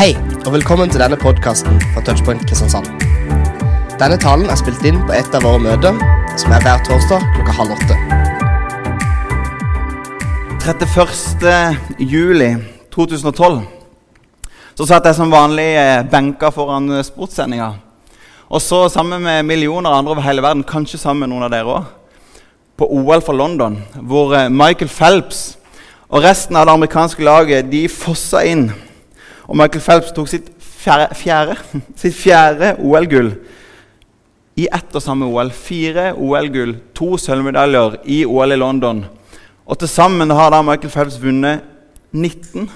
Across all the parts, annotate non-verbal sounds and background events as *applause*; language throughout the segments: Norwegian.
Hei, og velkommen til denne podkasten fra Touchpoint Kristiansand. Denne talen er spilt inn på et av våre møter, som er hver torsdag klokka halv åtte. 31. juli 2012 så satt jeg som vanlig eh, benka foran eh, sportssendinga. Og så sammen med millioner andre over hele verden, kanskje sammen med noen av dere òg, på OL for London, hvor eh, Michael Phelps og resten av det amerikanske laget de fossa inn. Og Michael Phelps tok sitt fjerde, fjerde, *laughs* fjerde OL-gull i ett og samme OL. Fire OL-gull, to sølvmedaljer i OL i London. Og til sammen har da Michael Phelps vunnet 19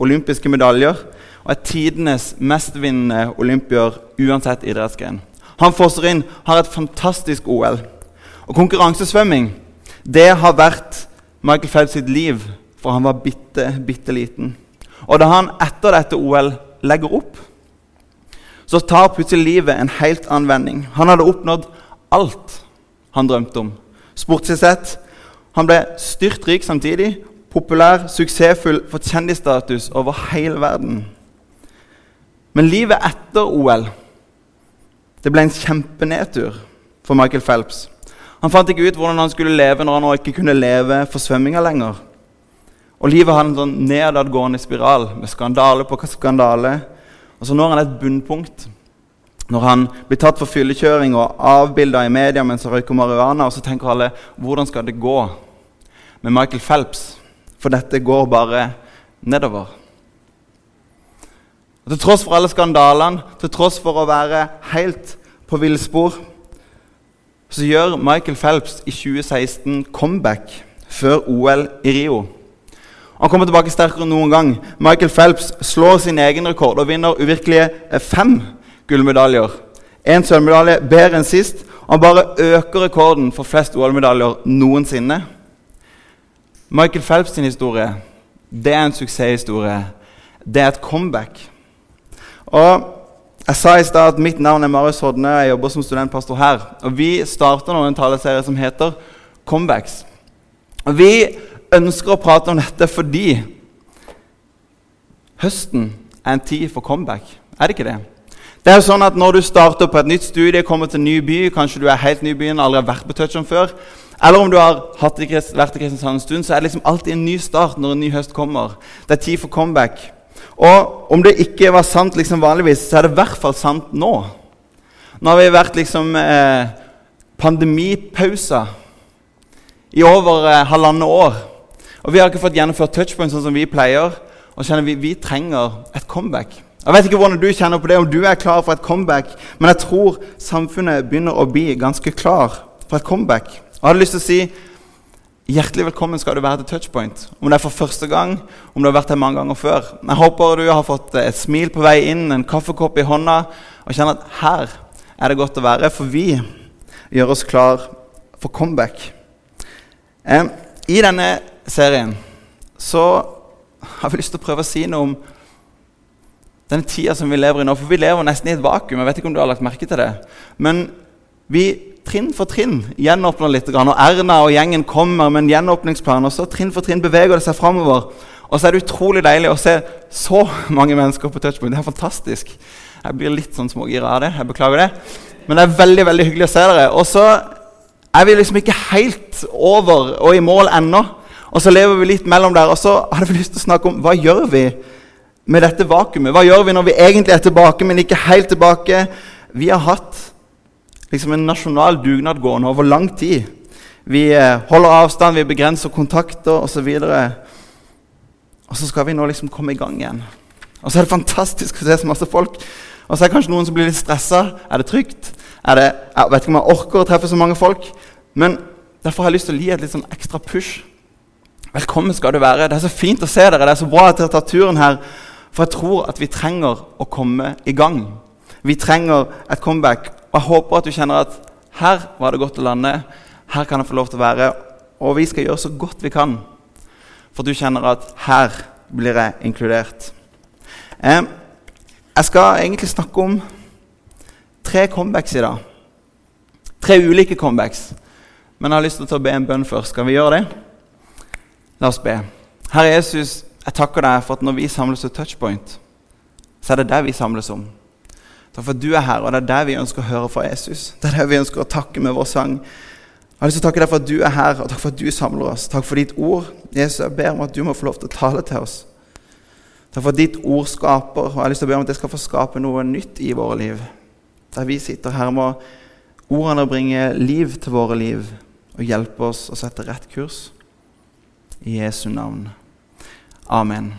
olympiske medaljer og er tidenes mestvinnende olympier uansett idrettsgren. Han fosser inn, har et fantastisk OL. Og konkurransesvømming det har vært Michael Phelps sitt liv, for han var bitte, bitte liten. Og da han etter dette OL legger opp, så tar plutselig livet en helt annen vending. Han hadde oppnådd alt han drømte om. Sportslig sett. Han ble styrtrik samtidig. Populær, suksessfull, fått kjendisstatus over hele verden. Men livet etter OL det ble en kjempenedtur for Michael Phelps. Han fant ikke ut hvordan han skulle leve når han ikke kunne leve for svømminga lenger. Og livet hadde en sånn nedadgående spiral med skandale på skandale. Og så når han et bunnpunkt når han blir tatt for fyllekjøring og avbilda i media mens han røyker marihuana. Og så tenker alle hvordan skal det gå med Michael Phelps? For dette går bare nedover. Og Til tross for alle skandalene, til tross for å være helt på villspor, så gjør Michael Phelps i 2016 comeback før OL i Rio. Han kommer tilbake sterkere enn noen gang. Michael Phelps slår sin egen rekord og vinner uvirkelige fem gullmedaljer. Én sølvmedalje, bedre enn sist. Han bare øker rekorden for flest OL-medaljer noensinne. Michael Phelps sin historie det er en suksesshistorie. Det er et comeback. Og Jeg sa i stad at mitt navn er Marius Hodne, og jeg jobber som studentpastor her. Og Vi starter nå en taleserie som heter Comebacks. Og Vi ønsker å prate om dette fordi høsten er en tid for comeback. Er det ikke det? Det er jo sånn at Når du starter på et nytt studie, kommer til en ny by, kanskje du er helt ny i byen, aldri har vært på Touchon før, eller om du har vært i Kristiansand en stund, så er det liksom alltid en ny start når en ny høst kommer. Det er tid for comeback. Og om det ikke var sant liksom vanligvis, så er det i hvert fall sant nå. Nå har vi vært liksom eh, pandemipausa i over eh, halvannet år. Og vi har ikke fått gjennomført touchpoint sånn som vi pleier. Og kjenner vi, vi trenger et comeback. Jeg vet ikke hvordan du kjenner på det, om du er klar for et comeback, men jeg tror samfunnet begynner å bli ganske klar for et comeback. Og jeg hadde lyst til å si Hjertelig velkommen skal du være til Touchpoint. Om det er for første gang, om du har vært her mange ganger før. Jeg håper du har fått et smil på vei inn, en kaffekopp i hånda, og kjenner at her er det godt å være, for vi gjør oss klar for comeback. Eh, I denne serien så har vi lyst til å prøve å si noe om den tida som vi lever i nå. For vi lever nesten i et vakuum. Jeg vet ikke om du har lagt merke til det. Men vi trinn for trinn gjenåpner litt. Og Erna og gjengen kommer med en gjenåpningsplan, og så trinn for trinn beveger det seg framover. Og så er det utrolig deilig å se så mange mennesker på touchpoint. Det er fantastisk. Jeg blir litt sånn smågira av det. Jeg beklager det. Men det er veldig veldig hyggelig å se dere. Og så er vi liksom ikke helt over og i mål ennå. Og så lever vi litt mellom der. Og så hadde vi lyst til å snakke om hva gjør vi med dette vakuumet? Hva gjør vi når vi egentlig er tilbake, men ikke helt tilbake? Vi har hatt liksom en nasjonal dugnad gående over lang tid. Vi eh, holder avstand, vi begrenser kontakter osv. Og, og så skal vi nå liksom komme i gang igjen. Og så er det fantastisk å se så masse folk. Og så er det kanskje noen som blir litt stressa. Er det trygt? Er det, jeg vet ikke om jeg orker å treffe så mange folk. Men derfor har jeg lyst til å gi et litt sånn ekstra push. Velkommen skal du være. Det er så fint å se dere. Det er så bra at dere tar turen her. For jeg tror at vi trenger å komme i gang. Vi trenger et comeback. Og Jeg håper at du kjenner at her var det godt å lande. Her kan jeg få lov til å være. Og vi skal gjøre så godt vi kan. For du kjenner at her blir jeg inkludert. Eh, jeg skal egentlig snakke om tre comebacks i dag. Tre ulike comebacks. Men jeg har lyst til å be en bønn først. Skal vi gjøre det? La oss be. Herre Jesus, jeg takker deg for at når vi samles til touchpoint, så er det der vi samles om. Takk for at du er her, og det er der vi ønsker å høre fra Jesus. Det er der vi ønsker å takke med vår sang. Jeg har lyst til å takke deg for at du er her, og takk for at du samler oss. Takk for ditt ord. Jesus, jeg ber om at du må få lov til å tale til oss. Takk for at ditt ord skaper, og jeg har lyst til å be om at det skal få skape noe nytt i våre liv. Der vi sitter her, må ordene bringe liv til våre liv og hjelpe oss å sette rett kurs. I Jesu navn. Amen.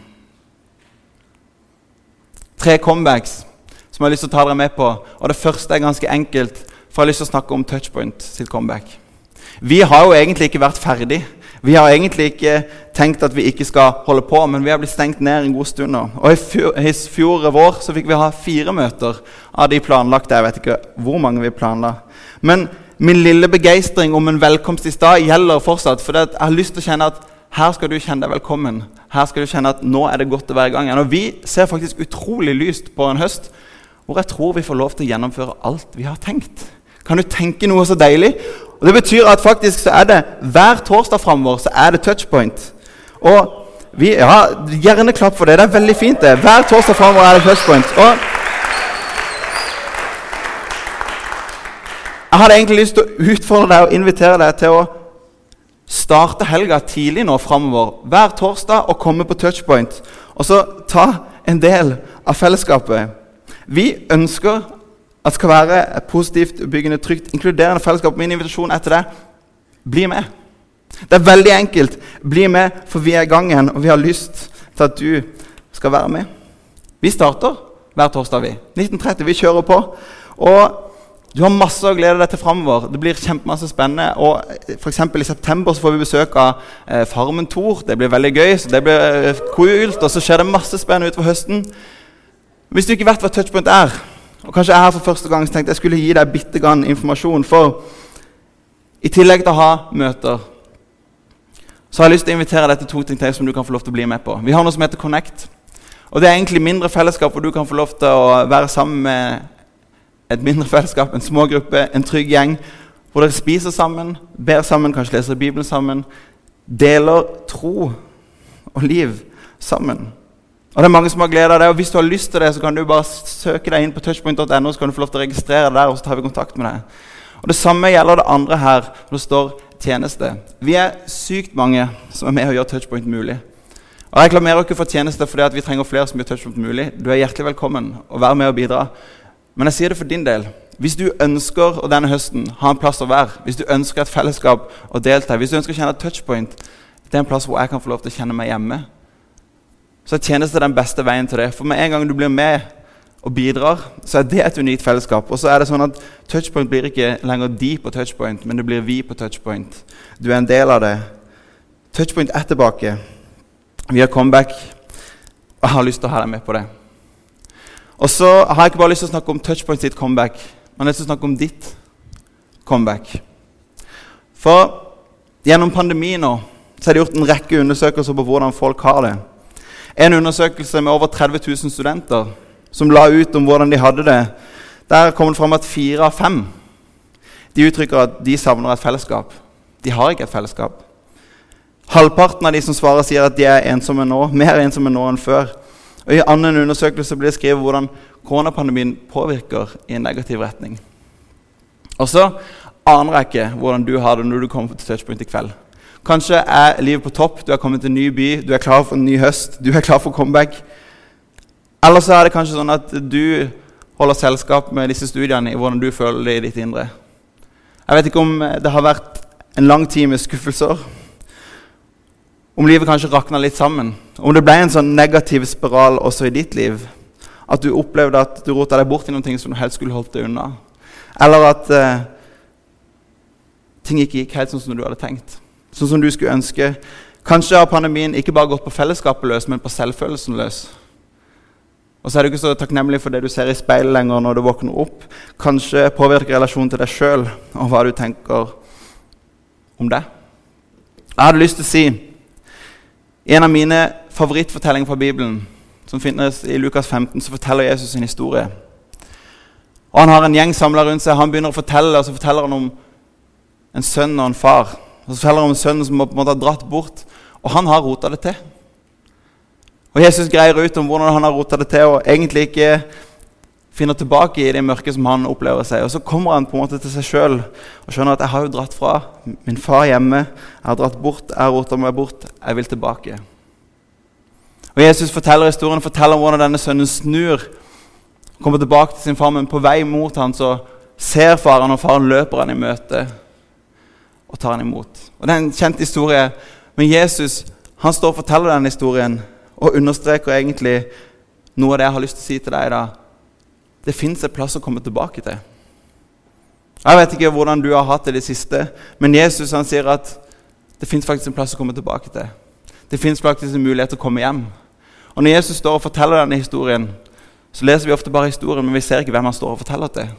Tre comebacks som jeg har lyst til å ta dere med på. Og Det første er ganske enkelt, for jeg har lyst til å snakke om Touchpoint sitt comeback. Vi har jo egentlig ikke vært ferdig. Vi har egentlig ikke tenkt at vi ikke skal holde på, men vi har blitt stengt ned en god stund nå. Og I fjor, fjor vår så fikk vi ha fire møter av de planlagte. Jeg vet ikke hvor mange vi planla. Men min lille begeistring om en velkomst i stad gjelder fortsatt. For jeg har lyst til å kjenne at her skal du kjenne deg velkommen. Her skal du kjenne at nå er det godt å være i gang. Og vi ser faktisk utrolig lyst på en høst hvor jeg tror vi får lov til å gjennomføre alt vi har tenkt. Kan du tenke noe så deilig? Og Det betyr at faktisk så er det hver torsdag framover så er det touchpoint. Og vi, ja, Gjerne klapp for det. Det er veldig fint. det. Hver torsdag framover er det touchpoint. Og jeg hadde egentlig lyst til å utfordre deg og invitere deg til å starte helga tidlig nå framover. Hver torsdag og komme på touchpoint. Og så ta en del av fellesskapet. Vi ønsker at det skal være et positivt, byggende, trygt, inkluderende fellesskap. Min invitasjon etter det bli med. Det er veldig enkelt. Bli med, for vi er i gang igjen, og vi har lyst til at du skal være med. Vi starter hver torsdag. vi. 1930. Vi kjører på. Og du har masse å glede deg til framover. Det blir kjempemasse spennende. Og for I september så får vi besøk av eh, Farmen Thor. Det blir veldig gøy. så det blir eh, kult, Og så skjer det masse spennende utover høsten. Hvis du ikke vet hva touchpoint er, og kanskje jeg her for første gang så tenkte jeg skulle gi deg bitte grann informasjon. For i tillegg til å ha møter, så har jeg lyst til å invitere deg til to ting til som du kan få lov til å bli med på. Vi har noe som heter Connect. Og Det er egentlig mindre fellesskap hvor du kan få lov til å være sammen med et mindre fellesskap, en smågruppe, en trygg gjeng. Hvor dere spiser sammen, ber sammen, kanskje leser Bibelen sammen. Deler tro og liv sammen. Og det er mange som har glede av det, og Hvis du har lyst til det, så kan du bare søke deg inn på touchpoint.no, så kan du få lov til å registrere deg der, og så tar vi kontakt med deg. Og Det samme gjelder det andre her, når det står tjeneste. Vi er sykt mange som er med og gjør touchpoint mulig. Og Jeg reklamerer ikke for tjeneste fordi at vi trenger flere som gjør touchpoint mulig. Du er hjertelig velkommen å være med og bidra. Men jeg sier det for din del. Hvis du ønsker å denne høsten ha en plass å være, hvis du ønsker et fellesskap å delta hvis du ønsker å kjenne et touchpoint det er en plass hvor jeg kan få lov til å kjenne meg hjemme, så er tjeneste den beste veien til det. For med en gang du blir med og bidrar, så er det et unikt fellesskap. Og så er det sånn at Touchpoint blir ikke lenger de på touchpoint, men det blir vi på touchpoint. Du er en del av det. Touchpoint er tilbake. Vi har comeback. Og jeg har lyst til å ha deg med på det. Og så har jeg ikke bare lyst til å snakke om Touchpoint sitt comeback, men jeg har lyst til å snakke om ditt comeback. For gjennom pandemien nå så er det gjort en rekke undersøkelser på hvordan folk har det. En undersøkelse med over 30 000 studenter som la ut om hvordan de hadde det. Der kom det fram at fire av fem de uttrykker at de savner et fellesskap. De har ikke et fellesskap. Halvparten av de som svarer, sier at de er ensomme nå, mer ensomme nå enn før. Og I annen undersøkelse blir det skrevet hvordan koronapandemien påvirker i en negativ retning. Og så aner jeg ikke hvordan du har det når du kommer til Touchpoint i kveld. Kanskje er livet på topp, du har kommet til en ny by, du er klar for en ny høst, du er klar for comeback. Eller så er det kanskje sånn at du holder selskap med disse studiene i hvordan du føler det i ditt indre. Jeg vet ikke om det har vært en lang tid med skuffelser. Om livet kanskje rakna litt sammen. Om det ble en sånn negativ spiral også i ditt liv. At du opplevde at du rota deg bort i noen ting som du helst skulle holdt deg unna. Eller at eh, ting ikke gikk helt sånn som du hadde tenkt sånn som du skulle ønske. Kanskje har pandemien ikke bare gått på fellesskapet løs, men på selvfølelsen løs. Og så er du ikke så takknemlig for det du ser i speilet lenger når du våkner opp. Kanskje påvirker relasjonen til deg sjøl og hva du tenker om det. Jeg hadde lyst til å si en av mine favorittfortellinger fra Bibelen, som finnes i Lukas 15, så forteller Jesus sin historie. Og Han har en gjeng samla rundt seg. Han begynner å fortelle, og så forteller han om en sønn og en far og Så forteller han om sønnen som på en måte har dratt bort. Og han har rota det til. Og Jesus greier ut om hvordan han har rota det til, og egentlig ikke finner tilbake i det mørke som han opplever seg. Og så kommer han på en måte til seg sjøl og skjønner at jeg har jo dratt fra min far hjemme. Jeg har dratt bort, jeg rota meg bort. Jeg vil tilbake. Og Jesus forteller historien, forteller om hvordan denne sønnen snur. Kommer tilbake til sin far, men på vei mot han så ser faren, og faren løper han i møte og tar han imot. Og Det er en kjent historie, men Jesus han står og forteller denne historien og understreker egentlig noe av det jeg har lyst til å si til deg i dag. Det fins et plass å komme tilbake til. Jeg vet ikke hvordan du har hatt det i det siste, men Jesus han sier at det fins faktisk en plass å komme tilbake til. Det fins faktisk en mulighet til å komme hjem. Og Når Jesus står og forteller denne historien, så leser vi ofte bare historien, men vi ser ikke hvem han står og forteller til.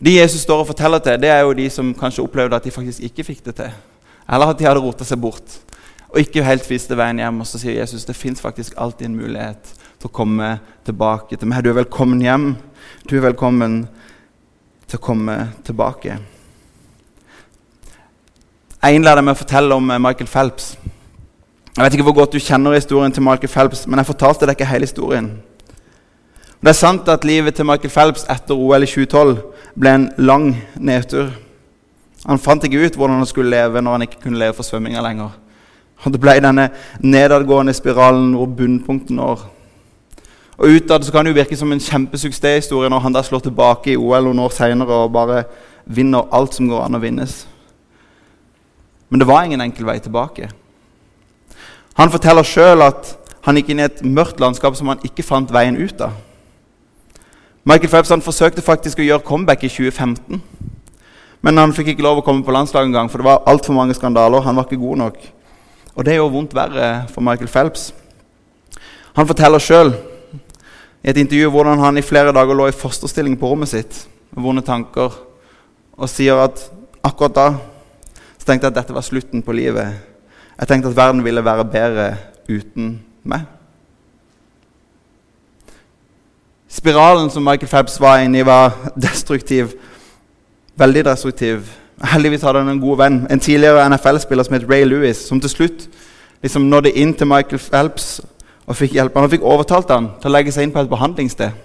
De Jesus står og forteller til, det er jo de som kanskje opplevde at de faktisk ikke fikk det til. Eller at de hadde rota seg bort og ikke helt viste veien hjem. Og så sier Jesus det fins faktisk alltid en mulighet til å komme tilbake til meg. Du er velkommen hjem. Du er velkommen til å komme tilbake. Jeg innleder med å fortelle om eh, Michael Phelps. Jeg vet ikke hvor godt du kjenner historien til Michael Phelps, men jeg fortalte deg ikke hele historien. Det er sant at livet til Michael Phelps etter OL i 2012 ble en lang nedtur. Han fant ikke ut hvordan han skulle leve når han ikke kunne leve for svømminga lenger. Og Det ble denne nedadgående spiralen hvor bunnpunktet når. Og Utad kan det jo virke som en kjempesuksesshistorie når han da slår tilbake i OL noen år senere og bare vinner alt som går an å vinnes. Men det var ingen enkel vei tilbake. Han forteller sjøl at han gikk inn i et mørkt landskap som han ikke fant veien ut av. Michael Phelps han forsøkte faktisk å gjøre comeback i 2015. Men han fikk ikke lov å komme på landslaget engang, for det var altfor mange skandaler. Han var ikke god nok. Og det gjorde vondt verre for Michael Phelps. Han forteller sjøl i et intervju hvordan han i flere dager lå i fosterstilling på rommet sitt med vonde tanker, og sier at akkurat da så tenkte jeg at dette var slutten på livet. Jeg tenkte at verden ville være bedre uten meg. Spiralen som Michael Phelps var inne i, var destruktiv. Veldig destruktiv. Heldigvis hadde han en god venn, en tidligere NFL-spiller som het Ray Lewis, som til slutt liksom nådde inn til Michael Phelps og fikk hjelp. Han fikk overtalt han til å legge seg inn på et behandlingssted.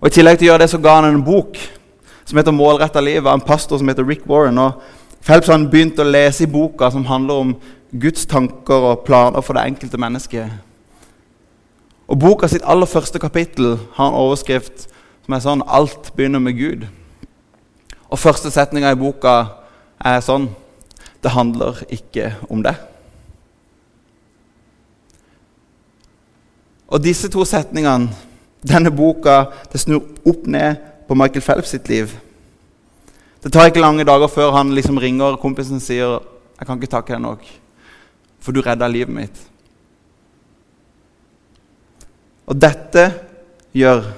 Og I tillegg til å gjøre det så ga han en bok som heter 'Målretta livet', av en pastor som heter Rick Warren. Og Phelps han begynte å lese i boka som handler om Guds tanker og planer for det enkelte mennesket. Og Boka sitt aller første kapittel har en overskrift som er sånn 'Alt begynner med Gud'. Og første setninga i boka er sånn 'Det handler ikke om det'. Og disse to setningene, denne boka, det snur opp ned på Michael Phelps sitt liv. Det tar ikke lange dager før han liksom ringer kompisen og sier 'Jeg kan ikke takke deg nok, for du redda livet mitt'. Og dette gjør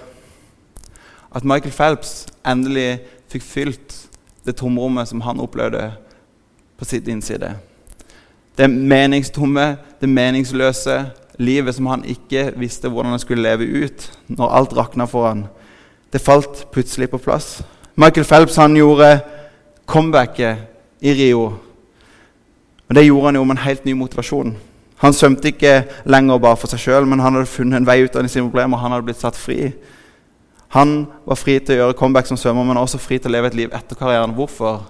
at Michael Phelps endelig fikk fylt det tomrommet som han opplevde på sitt innside. Det meningstomme, det meningsløse, livet som han ikke visste hvordan han skulle leve ut når alt rakna for han. Det falt plutselig på plass. Michael Phelps han gjorde comebacket i Rio. Og Det gjorde han jo med en helt ny motivasjon. Han svømte ikke lenger bare for seg sjøl, men han hadde funnet en vei ut av sine problemer. Han hadde blitt satt fri. Han var fri til å gjøre comeback som svømmer, men også fri til å leve et liv etter karrieren. Hvorfor?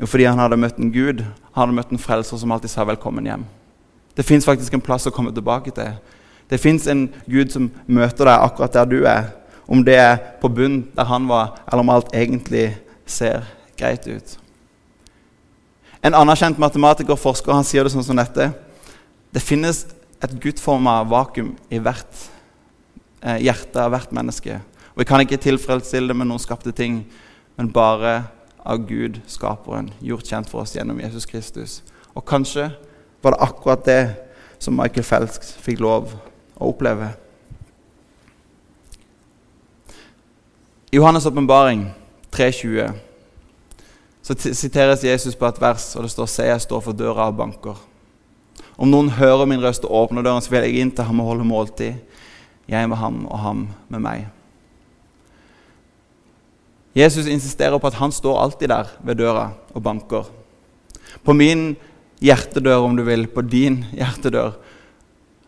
Jo, fordi han hadde møtt en Gud. Han hadde møtt en frelser som alltid sa 'velkommen hjem'. Det fins faktisk en plass å komme tilbake til. Det fins en Gud som møter deg akkurat der du er. Om det er på bunn der han var, eller om alt egentlig ser greit ut. En anerkjent matematiker og forsker han sier det sånn som dette. Det finnes et gudforma vakuum i hvert eh, hjerte av hvert menneske. Og Vi kan ikke tilfredsstille det med noen skapte ting, men bare av Gud, skaperen, gjort kjent for oss gjennom Jesus Kristus. Og kanskje var det akkurat det som Michael Phelps fikk lov å oppleve. I Johannes' åpenbaring 3.20 så siteres Jesus på et vers, og det står 'Se, jeg står for døra og banker'. Om noen hører min røst og åpner døren, så vil jeg inn til ham og holde måltid. Jeg med ham og ham med meg. Jesus insisterer på at han står alltid der ved døra og banker. På min hjertedør, om du vil, på din hjertedør.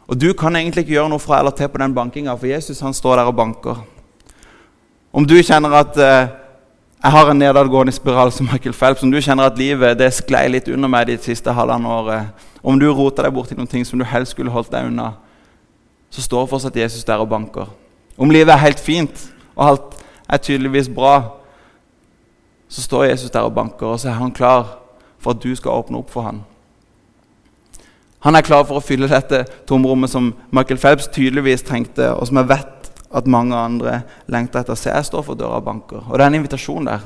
Og du kan egentlig ikke gjøre noe fra eller til på den bankinga, for Jesus han står der og banker. Om du kjenner at eh, jeg har en nedadgående spiral som Michael Phelps, om du kjenner at livet det sklei litt under meg de siste halvannet året, om du roter deg borti noen ting som du helst skulle holdt deg unna, så står fortsatt Jesus der og banker. Om livet er helt fint, og alt er tydeligvis bra, så står Jesus der og banker, og så er han klar for at du skal åpne opp for ham. Han er klar for å fylle dette tomrommet som Michael Phelps tydeligvis trengte, og som jeg vet at mange andre lengter etter. Se, jeg står for døra og banker. Og det er en invitasjon der.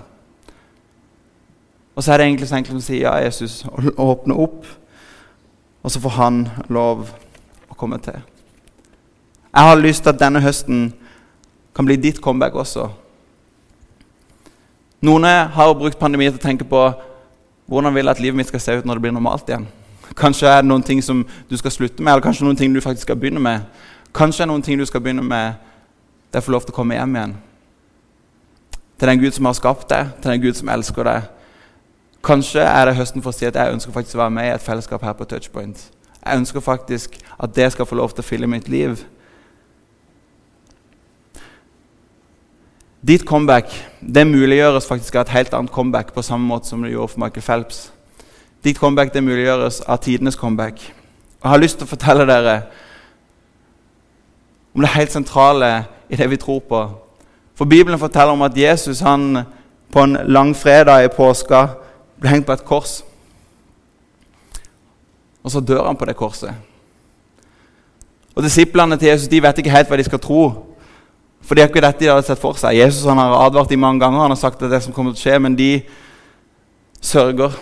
Og så er det egentlig så enkelt å si ja, Jesus, og åpne opp. Og så får han lov å komme til. Jeg har lyst til at denne høsten kan bli ditt comeback også. Noen har brukt pandemien til å tenke på hvordan vil jeg at livet mitt skal se ut når det blir normalt igjen. Kanskje er det noen ting som du skal slutte med, eller kanskje noen ting du faktisk skal begynne med. Kanskje er det noen ting du skal begynne med det får lov til å komme hjem igjen. Til den Gud som har skapt deg, til den Gud som elsker deg. Kanskje er det høsten for å si at jeg ønsker faktisk å være med i et fellesskap her på Touchpoint. Jeg ønsker faktisk at det skal få lov til å fylle mitt liv. Ditt comeback det muliggjøres faktisk av et helt annet comeback på samme måte som det gjorde for Michael Phelps. Ditt comeback det muliggjøres av tidenes comeback. Og Jeg har lyst til å fortelle dere om det helt sentrale i det vi tror på. For Bibelen forteller om at Jesus han på en langfredag i påska ble hengt på et kors. Og så dør han på det korset. Og Disiplene til Jesus de vet ikke helt hva de skal tro. For det er ikke dette de hadde sett for seg. Jesus han har advart dem mange ganger. Han har sagt at det som kommer til å skje, men de sørger.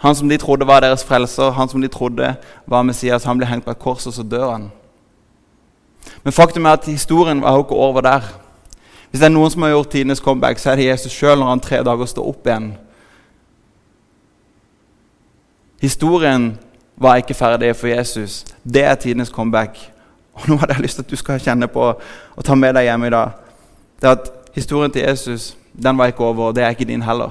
Han som de trodde var deres frelser, han som de trodde var Messias, han ble hengt på et kors, og så dør han. Men faktum er at historien var jo ikke over der. Hvis det er noen som har gjort tidenes comeback, så er det Jesus sjøl når han tre dager står opp igjen. Historien var ikke ferdig for Jesus. Det er tidenes comeback. Og nå hadde jeg lyst til at du skal kjenne på og ta med deg hjem i dag. Det er at Historien til Jesus den var ikke over, og det er ikke din heller.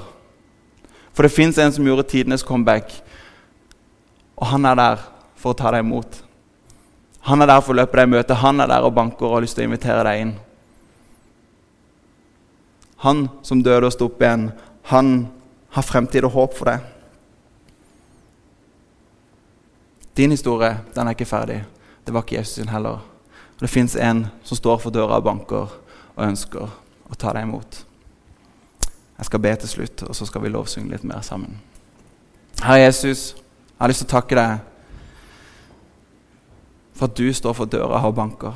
For det fins en som gjorde tidenes comeback, og han er der for å ta deg imot. Han er der for å løpe deg i møte, han er der og banker og har lyst til å invitere deg inn. Han som døde og sto opp igjen, han har fremtid og håp for deg. Din historie den er ikke ferdig. Det var ikke Jesus sin heller. Og Det fins en som står for døra og banker og ønsker å ta deg imot. Jeg skal be til slutt, og så skal vi lovsynge litt mer sammen. Herre Jesus, jeg har lyst til å takke deg for at du står for døra og banker.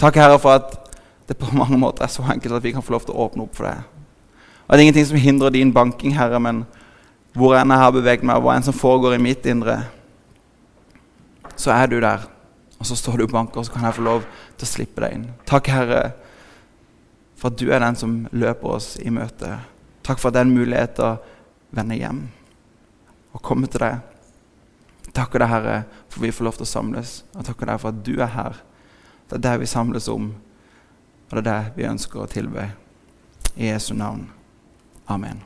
Takk, Herre, for at det på mange måter er så enkelt at vi kan få lov til å åpne opp for deg. Og Det er ingenting som hindrer din banking, Herre, men hvor enn jeg har beveget meg, hva enn som foregår i mitt indre, så er du der. Og så står du og banker, og så kan jeg få lov til å slippe deg inn. Takk, Herre, for at du er den som løper oss i møte. Takk for den det en mulighet til å vende hjem og komme til deg. Takker deg, Herre, for vi får lov til å samles. Og takker deg for at du er her. Det er det vi samles om, og det er det vi ønsker å tilbe. I Jesu navn. Amen.